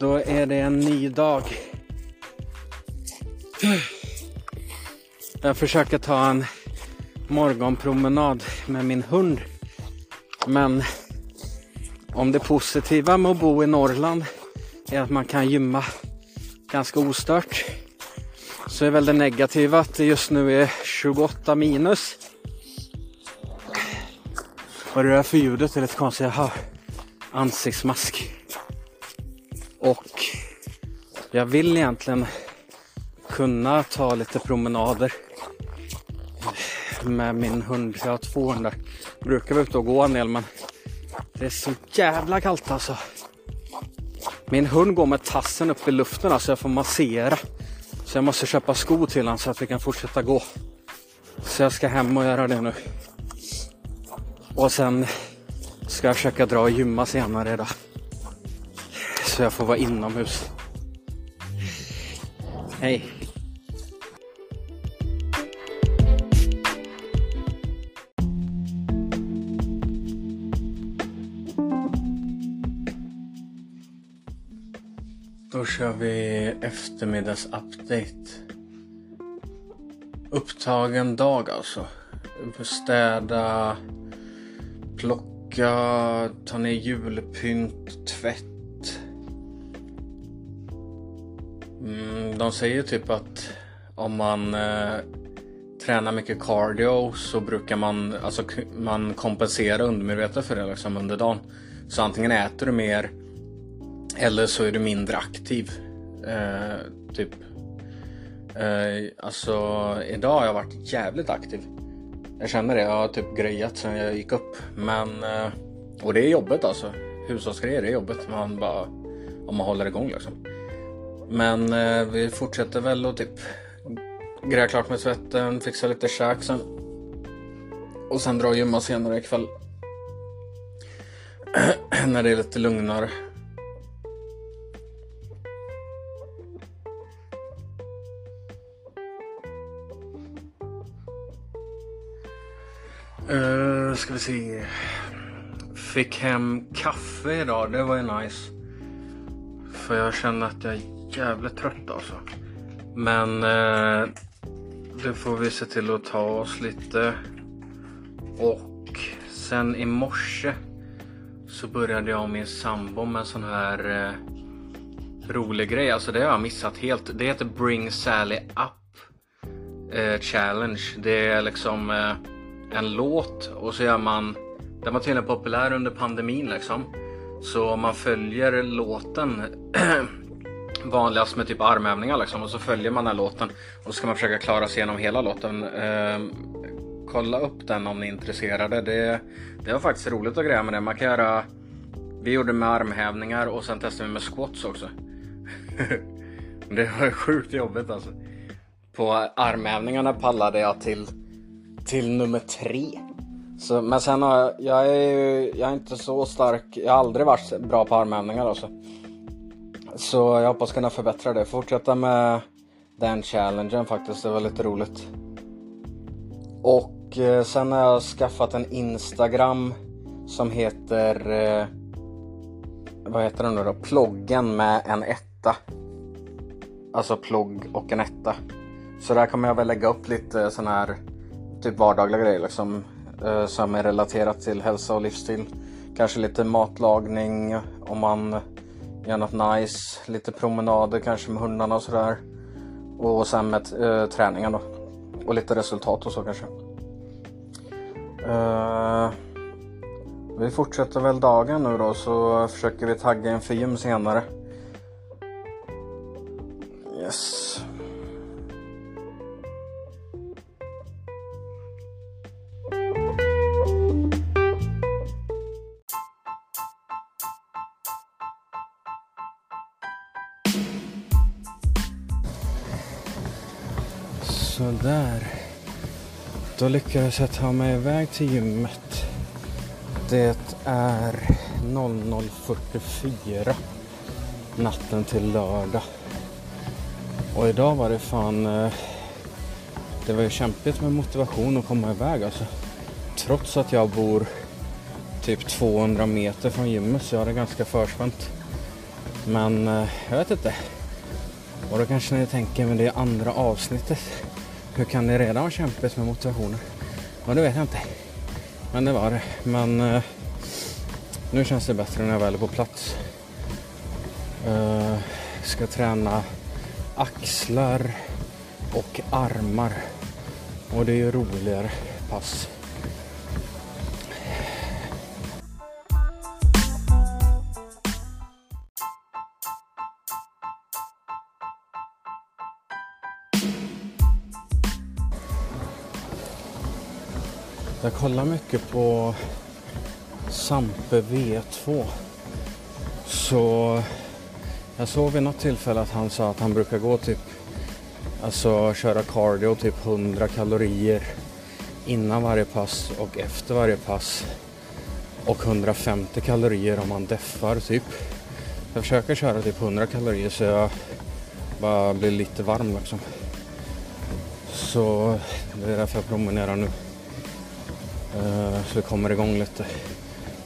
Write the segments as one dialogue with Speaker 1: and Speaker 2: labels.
Speaker 1: Då är det en ny dag. Jag försöker ta en morgonpromenad med min hund. Men om det positiva med att bo i Norrland är att man kan gymma ganska ostört. Så är väl det negativa att det just nu är 28 minus. Vad är det där för ljudet? Det är lite konstigt. Jag har ansiktsmask jag vill egentligen kunna ta lite promenader med min hund. Jag har två hundar. Brukar vara ute och gå en del men det är så jävla kallt alltså. Min hund går med tassen upp i luften alltså jag får massera. Så jag måste köpa skor till honom så att vi kan fortsätta gå. Så jag ska hem och göra det nu. Och sen ska jag försöka dra och gymma senare idag. Så jag får vara inomhus. Hej! Då kör vi eftermiddagsupdate. Upptagen dag alltså. Städa, plocka, ta ner julpynt, tvätt. De säger typ att om man eh, tränar mycket cardio så brukar man, alltså, man kompensera undermedvetet för det liksom under dagen. Så antingen äter du mer eller så är du mindre aktiv. Eh, typ. Eh, alltså idag har jag varit jävligt aktiv. Jag känner det. Jag har typ grejat sen jag gick upp. Men eh, och det är jobbet alltså. Hushållsgrejer är jobbet. Man bara om man håller igång liksom. Men eh, vi fortsätter väl och typ greja klart med tvätten, fixa lite käk sen. Och sen dra och gymma senare ikväll. När det är lite lugnare. Uh, ska vi se. Fick hem kaffe idag. Det var ju nice. För jag känner att jag jävligt trött alltså. Men eh, det får vi se till att ta oss lite. Och sen i morse så började jag och min sambo med en sån här eh, rolig grej. Alltså det har jag missat helt. Det heter Bring Sally Up eh, Challenge. Det är liksom eh, en låt och så gör man Den var tydligen populär under pandemin liksom. Så man följer låten vanligast med typ armövningar liksom och så följer man den här låten och så ska man försöka klara sig igenom hela låten. Eh, kolla upp den om ni är intresserade. Det, det var faktiskt roligt att greja med det. Man kan göra Vi gjorde med armhävningar och sen testade vi med squats också. det var sjukt jobbigt alltså. På armhävningarna pallade jag till till nummer tre. Så, men sen har jag, jag är, jag är inte så stark, jag har aldrig varit bra på armhävningar alltså. Så jag hoppas kunna förbättra det, fortsätta med den challengen faktiskt, det var lite roligt. Och eh, sen har jag skaffat en Instagram som heter eh, Vad heter den nu då? Ploggen med en etta. Alltså plogg och en etta. Så där kommer jag väl lägga upp lite sån här typ vardagliga grejer liksom. Eh, som är relaterat till hälsa och livsstil. Kanske lite matlagning om man gärna något nice. Lite promenader kanske med hundarna och sådär. Och sen med äh, träningen då. Och lite resultat och så kanske. Uh, vi fortsätter väl dagen nu då så försöker vi tagga inför gym senare. Yes. Då lyckades jag ta mig iväg till gymmet. Det är 00.44 natten till lördag. Och idag var det fan... Eh, det var ju kämpigt med motivation att komma iväg alltså. Trots att jag bor typ 200 meter från gymmet så jag har det ganska förspänt. Men eh, jag vet inte. Och då kanske ni tänker, men det är andra avsnittet. Hur kan det redan ha kämpat med motivationen? Ja, det vet jag inte. Men det var det. Men eh, nu känns det bättre när jag väl är på plats. Eh, ska träna axlar och armar. Och det är ju roligare pass. Kollar mycket på Sampe V2. Så jag såg vid något tillfälle att han sa att han brukar gå typ, alltså köra cardio typ 100 kalorier innan varje pass och efter varje pass. Och 150 kalorier om man deffar typ. Jag försöker köra typ 100 kalorier så jag bara blir lite varm liksom. Så det är därför jag promenerar nu. Eh, så vi kommer igång lite.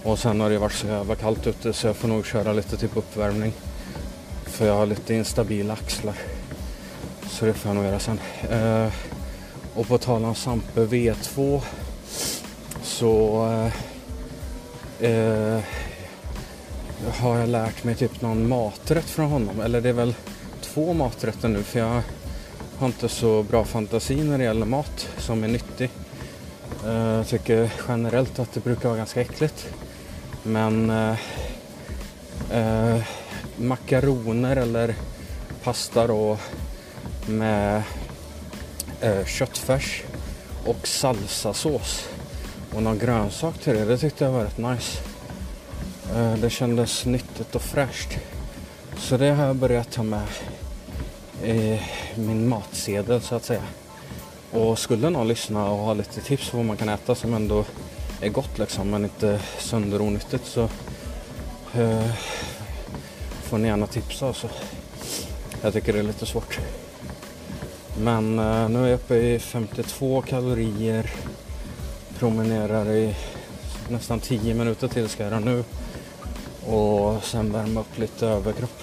Speaker 1: Och sen har det varit så jävla kallt ute så jag får nog köra lite typ uppvärmning. För jag har lite instabila axlar. Så det får jag nog göra sen. Eh, och på tal om Sampe V2 så eh, eh, har jag lärt mig typ någon maträtt från honom. Eller det är väl två maträtter nu för jag har inte så bra fantasi när det gäller mat som är nyttig. Eh, jag tycker generellt att det brukar vara ganska äckligt. Men eh, eh, makaroner eller pasta då med eh, köttfärs och salsasås och någon grönsak till det. Det tyckte jag var rätt nice. Eh, det kändes nyttigt och fräscht. Så det har jag börjat ta med i min matsedel så att säga. Och skulle någon lyssna och ha lite tips på vad man kan äta som ändå är gott liksom men inte sönderonyttigt så eh, får ni gärna tipsa. Alltså. Jag tycker det är lite svårt. Men eh, nu är jag uppe i 52 kalorier. Promenerar i nästan 10 minuter till ska jag göra nu. Och sen värma upp lite överkropp.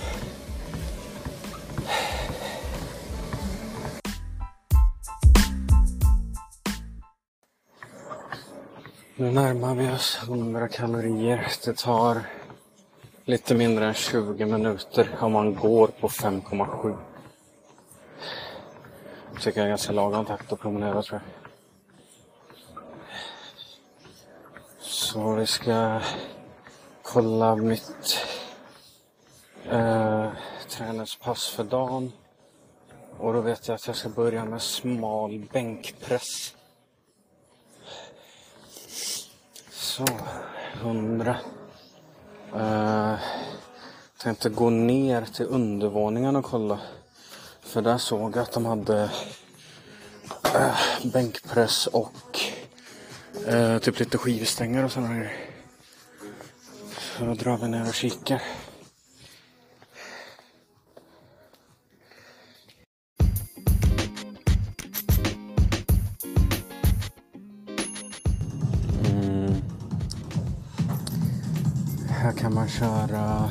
Speaker 1: Nu närmar vi oss 100 kalorier. Det tar lite mindre än 20 minuter om man går på 5,7. Tycker jag är ganska lagom takt att promenera tror jag. Så vi ska kolla mitt eh, träningspass för dagen. Och då vet jag att jag ska börja med smal bänkpress. Så, 100. Uh, eh, tänkte gå ner till undervåningen och kolla. För där såg jag att de hade uh, bänkpress och uh, typ lite skivstänger och sådana grejer. Så då drar vi ner och kikar. Här kan man köra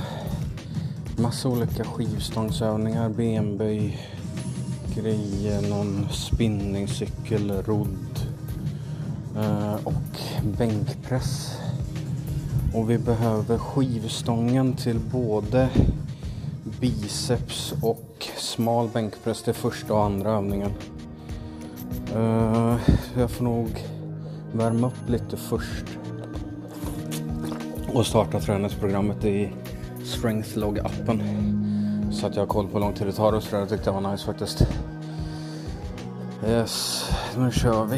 Speaker 1: massa olika skivstångsövningar, benböj, grejer, någon spinningcykel, rodd eh, och bänkpress. Och vi behöver skivstången till både biceps och smal bänkpress till första och andra övningen. Eh, jag får nog värma upp lite först och starta träningsprogrammet i Strengthlog-appen. Så att jag har koll på hur lång tid det tar och sådär. Det tyckte jag var nice faktiskt. Yes, nu kör vi.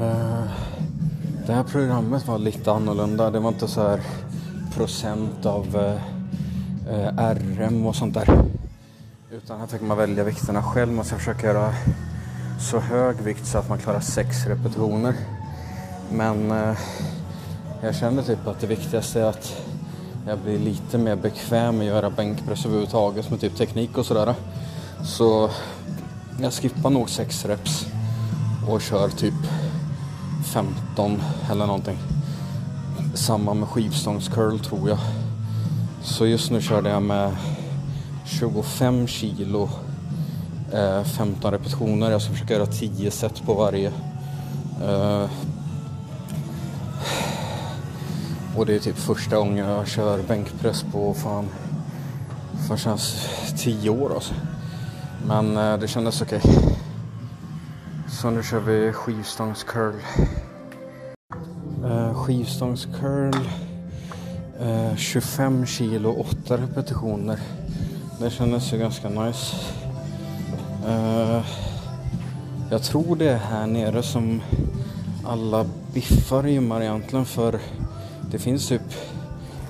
Speaker 1: Eh, det här programmet var lite annorlunda. Det var inte så här procent av eh, eh, RM och sånt där. Utan här fick man välja vikterna själv. Man ska försöka göra så hög vikt så att man klarar sex repetitioner. Men eh, jag känner typ att det viktigaste är att jag blir lite mer bekväm med att göra bänkpress överhuvudtaget med typ teknik och sådär. Så jag skippar nog sex reps och kör typ 15 eller någonting. samma med skivstångscurl tror jag. Så just nu körde jag med 25 kilo, Eh, 15 repetitioner. Jag ska försöka göra 10 set på varje. Eh, och det är typ första gången jag kör bänkpress på fan, fan känns 10 år alltså. Men eh, det kändes okej. Okay. Så nu kör vi skivstångscurl. Eh, skivstångscurl. 25 eh, kilo, 8 repetitioner. Det kändes ju ganska nice. Eh, jag tror det är här nere som alla biffar gymmar egentligen för det finns typ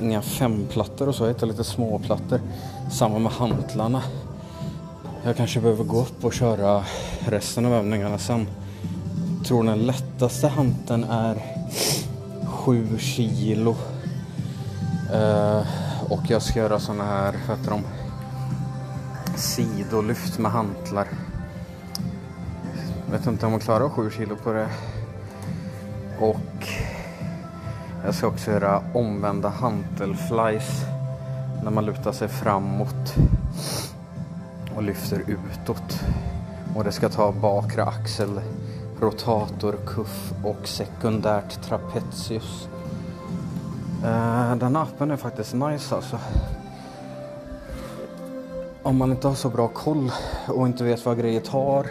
Speaker 1: inga femplattor och så, utan lite småplattor. Samma med hantlarna. Jag kanske behöver gå upp och köra resten av övningarna sen. Jag tror den lättaste hanten är 7 kilo. Uh, och jag ska göra såna här, vad heter de? Sidolyft med hantlar. Vet inte om jag klarar 7 kilo på det. Och jag ska också göra omvända hantelflies när man lutar sig framåt och lyfter utåt. Och det ska ta bakre axel, rotator, kuff och sekundärt trapezius. Eh, den appen är faktiskt nice alltså. Om man inte har så bra koll och inte vet vad grejer tar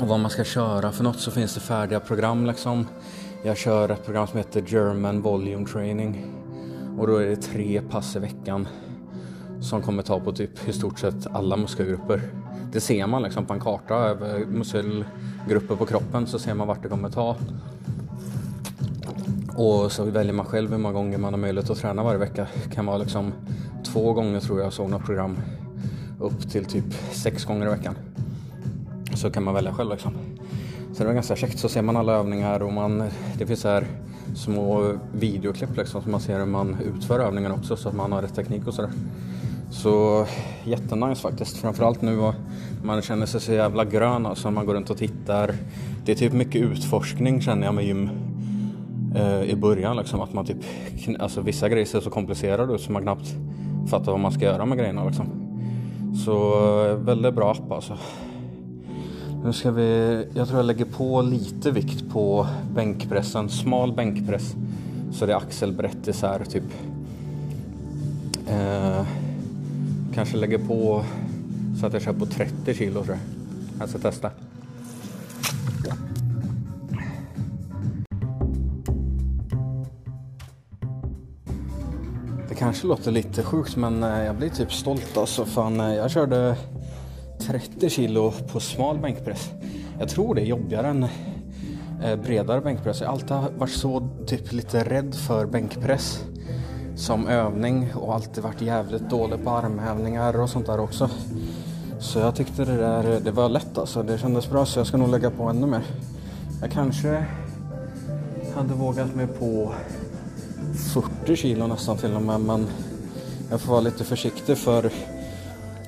Speaker 1: och vad man ska köra för något så finns det färdiga program liksom. Jag kör ett program som heter German Volume Training och då är det tre pass i veckan som kommer ta på typ i stort sett alla muskelgrupper. Det ser man liksom på en karta över muskelgrupper på kroppen så ser man vart det kommer ta. Och så väljer man själv hur många gånger man har möjlighet att träna varje vecka. Det kan vara liksom två gånger tror jag såg något program upp till typ sex gånger i veckan. Så kan man välja själv liksom. Så det var ganska käckt. Så ser man alla övningar och man, det finns här små videoklipp liksom så man ser hur man utför övningarna också så att man har rätt teknik och sådär. Så jättenice faktiskt. Framförallt nu och man känner sig så jävla grön alltså när man går runt och tittar. Det är typ mycket utforskning känner jag med gym eh, i början liksom. Att man typ, alltså vissa grejer ser så komplicerade ut så man knappt Fatta vad man ska göra med grejerna liksom. Så eh, väldigt bra app alltså. Nu ska vi, jag tror jag lägger på lite vikt på bänkpressen, smal bänkpress. Så det är axelbrett isär typ. Eh, kanske lägger på så att jag kör på 30 kilo tror jag. Jag ska testa. Kanske låter lite sjukt men eh, jag blir typ stolt alltså. Fan, eh, jag körde 30 kilo på smal bänkpress. Jag tror det är jobbigare än eh, bredare bänkpress. Jag har alltid varit så typ lite rädd för bänkpress som övning och alltid varit jävligt dålig på armhävningar och sånt där också. Så jag tyckte det där det var lätt alltså. Det kändes bra så jag ska nog lägga på ännu mer. Jag kanske hade vågat mig på 40 kilo nästan till och med men jag får vara lite försiktig för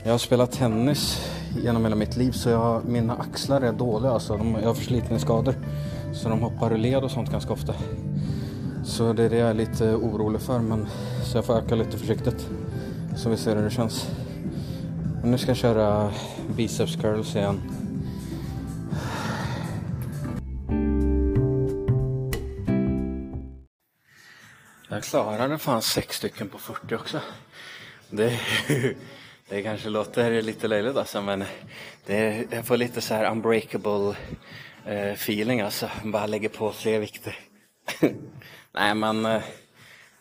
Speaker 1: jag har spelat tennis genom hela mitt liv så jag, mina axlar är dåliga alltså. De, jag har förslitningsskador. Så de hoppar ur led och sånt ganska ofta. Så det är det jag är lite orolig för. Men, så jag får öka lite försiktigt. Så vi ser hur det känns. Men nu ska jag köra biceps curls igen. Klarade fan sex stycken på 40 också. Det det kanske låter lite löjligt alltså men det, jag får lite så här unbreakable eh, feeling alltså. Bara lägger på fler vikter. Nej men eh,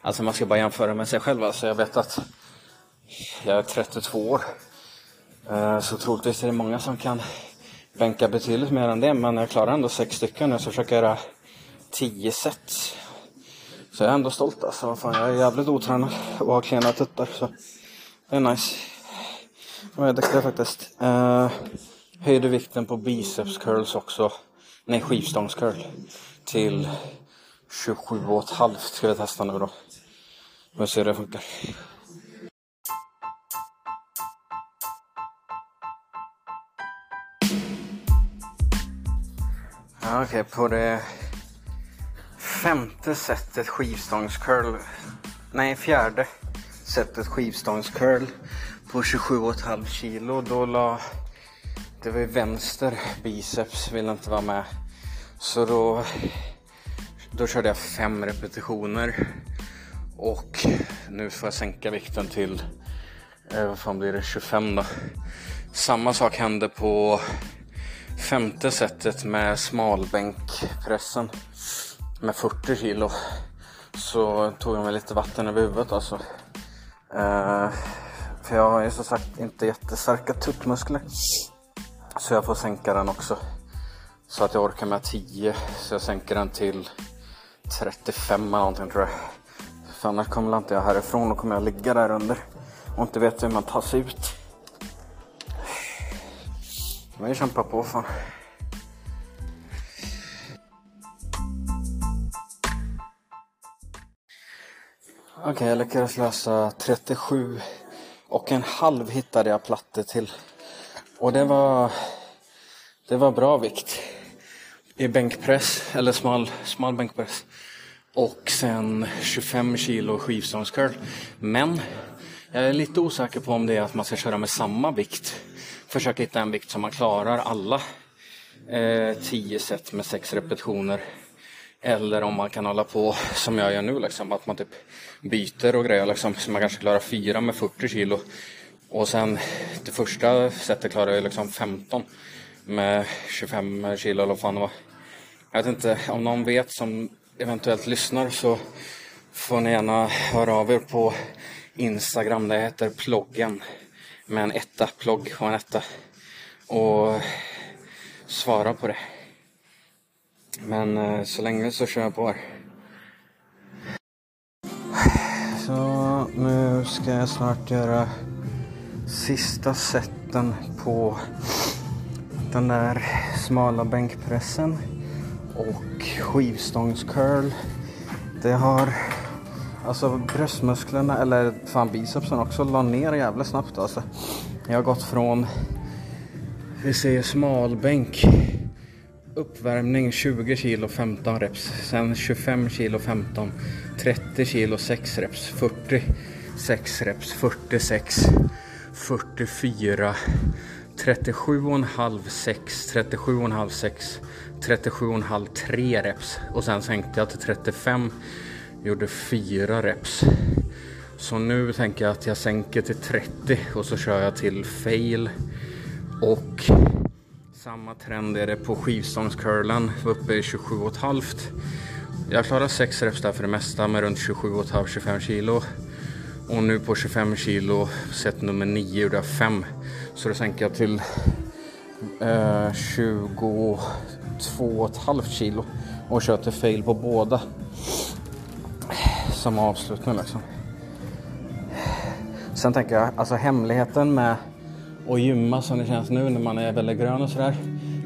Speaker 1: alltså man ska bara jämföra med sig själv alltså. Jag vet att jag är 32 år. Eh, så troligtvis är det många som kan bänka betydligt mer än det men jag klarar ändå sex stycken. Jag ska försöka göra tio set. Så jag är ändå stolt alltså. Fan, jag är jävligt otränad och har klena tuttar så det är nice. Ja, jag duktig faktiskt. Uh, höjde vikten på biceps curls också. Nej, skivstångscurl. Till 27,5 ska vi testa nu då. Vi se hur det funkar. Ja, Okej, okay, på det femte setet skivstångscurl. Nej, fjärde setet skivstångscurl på 27,5 kilo. Då la... Det var ju vänster biceps, ville inte vara med. Så då, då körde jag fem repetitioner. Och nu får jag sänka vikten till, eh, vad fan blir det, 25 då. Samma sak hände på femte setet med smalbänkpressen med 40 kilo. Så tog jag mig lite vatten över huvudet alltså. Eh, för jag har ju som sagt inte jättestarka tuttmuskler. Så jag får sänka den också. Så att jag orkar med 10. Så jag sänker den till 35 eller någonting tror jag. För annars kommer inte jag härifrån och kommer jag ligga där under. Och inte veta hur man tar sig ut. Men jag kämpar på fan. Okej, okay, jag lyckades lösa 37 och en halv hittade jag plattor till. Och det var, det var bra vikt. I bänkpress, eller smal, smal bänkpress. Och sen 25 kilo skivstångscurl. Men jag är lite osäker på om det är att man ska köra med samma vikt. Försöka hitta en vikt som man klarar alla eh, 10 set med 6 repetitioner. Eller om man kan hålla på som jag gör nu, liksom, att man typ byter och grejer. Liksom, så man kanske klarar fyra med 40 kilo. Och sen det första setet klarar jag liksom 15 med 25 kilo eller vad fan det var. Jag vet inte, om någon vet som eventuellt lyssnar så får ni gärna höra av er på Instagram. Det heter ploggen med en etta, plogg och en etta. Och svara på det. Men eh, så länge så kör jag på här. Så nu ska jag snart göra sista seten på den där smala bänkpressen och skivstångscurl. Det har alltså bröstmusklerna eller fan bicepsen också la ner jävligt snabbt alltså. Jag har gått från vi säger smalbänk uppvärmning 20 kilo 15 reps. Sen 25 kilo 15. 30 kilo 6 reps. 40 6 reps. 46. 44. 37,5 6. 37,5 6. 37,5 3 reps. Och sen sänkte jag till 35. Gjorde 4 reps. Så nu tänker jag att jag sänker till 30 och så kör jag till fail. Och samma trend är det på skivstångscurlen, uppe i 27,5. Jag klarar 6 reps där för det mesta med runt 27,5-25 kilo. Och nu på 25 kilo, set nummer 9 gjorde jag 5. Så då sänker jag till eh, 22,5 kilo och kör till fail på båda. Som avslutning liksom. Sen tänker jag, alltså hemligheten med och gymma som det känns nu när man är väldigt grön och sådär.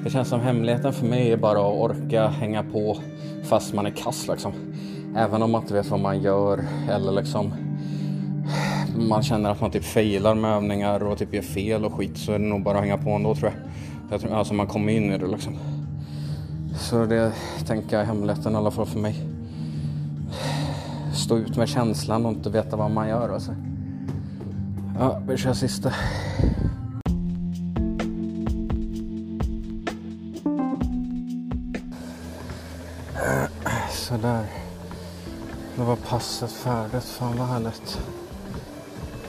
Speaker 1: Det känns som hemligheten för mig är bara att orka hänga på fast man är kass liksom. Även om man inte vet vad man gör eller liksom man känner att man typ failar med övningar och typ gör fel och skit så är det nog bara att hänga på ändå tror jag. jag tror, alltså man kommer in i det liksom. Så det tänker jag är hemligheten i alla fall för mig. Stå ut med känslan och inte veta vad man gör alltså. Ja, vi kör sista. Sådär. Nu var passet färdigt. Fan vad härligt.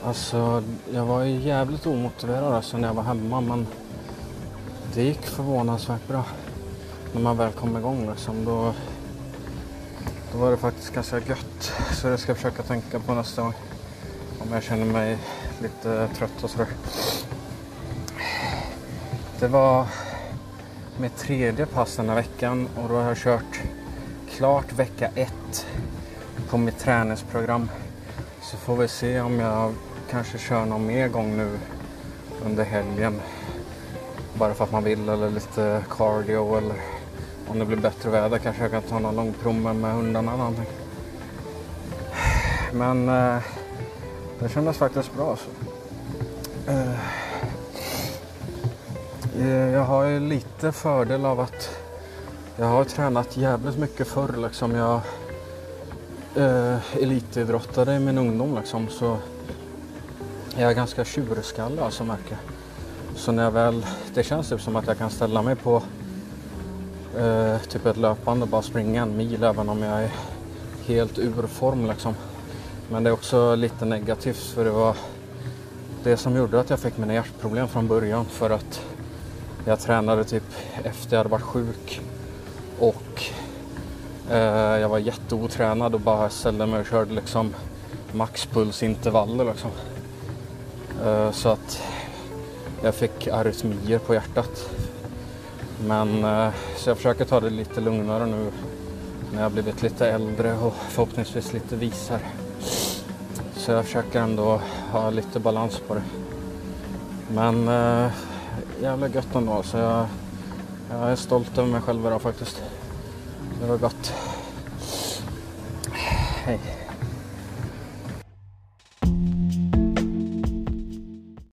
Speaker 1: Alltså, jag var ju jävligt omotiverad alltså när jag var hemma men det gick förvånansvärt bra. När man väl kom igång liksom då, då var det faktiskt ganska gött. Så det ska jag försöka tänka på nästa gång. Om jag känner mig lite trött och sådär. Det var mitt tredje pass den här veckan och då har jag kört klart vecka ett på mitt träningsprogram. Så får vi se om jag kanske kör någon mer gång nu under helgen. Bara för att man vill eller lite cardio eller om det blir bättre väder kanske jag kan ta någon lång promenad med hundarna eller någonting. Men eh, det kändes faktiskt bra. Så. Eh, eh jag har ju lite fördel av att jag har tränat jävligt mycket förr liksom. Jag eh, elitidrottade i min ungdom liksom så jag är ganska tjurskallig alltså märker Så när jag väl, det känns typ som att jag kan ställa mig på eh, typ ett löpande och bara springa en mil även om jag är helt ur form liksom. Men det är också lite negativt för det var det som gjorde att jag fick mina hjärtproblem från början för att jag tränade typ efter jag hade varit sjuk och eh, jag var jätteotränad och bara ställde mig och körde liksom maxpulsintervaller liksom. Eh, så att jag fick arytmier på hjärtat. Men eh, så jag försöker ta det lite lugnare nu när jag blivit lite äldre och förhoppningsvis lite visare. Så jag försöker ändå ha lite balans på det. Men eh, jävla gött ändå. Så jag, jag är stolt över mig själv idag faktiskt. Det var gott.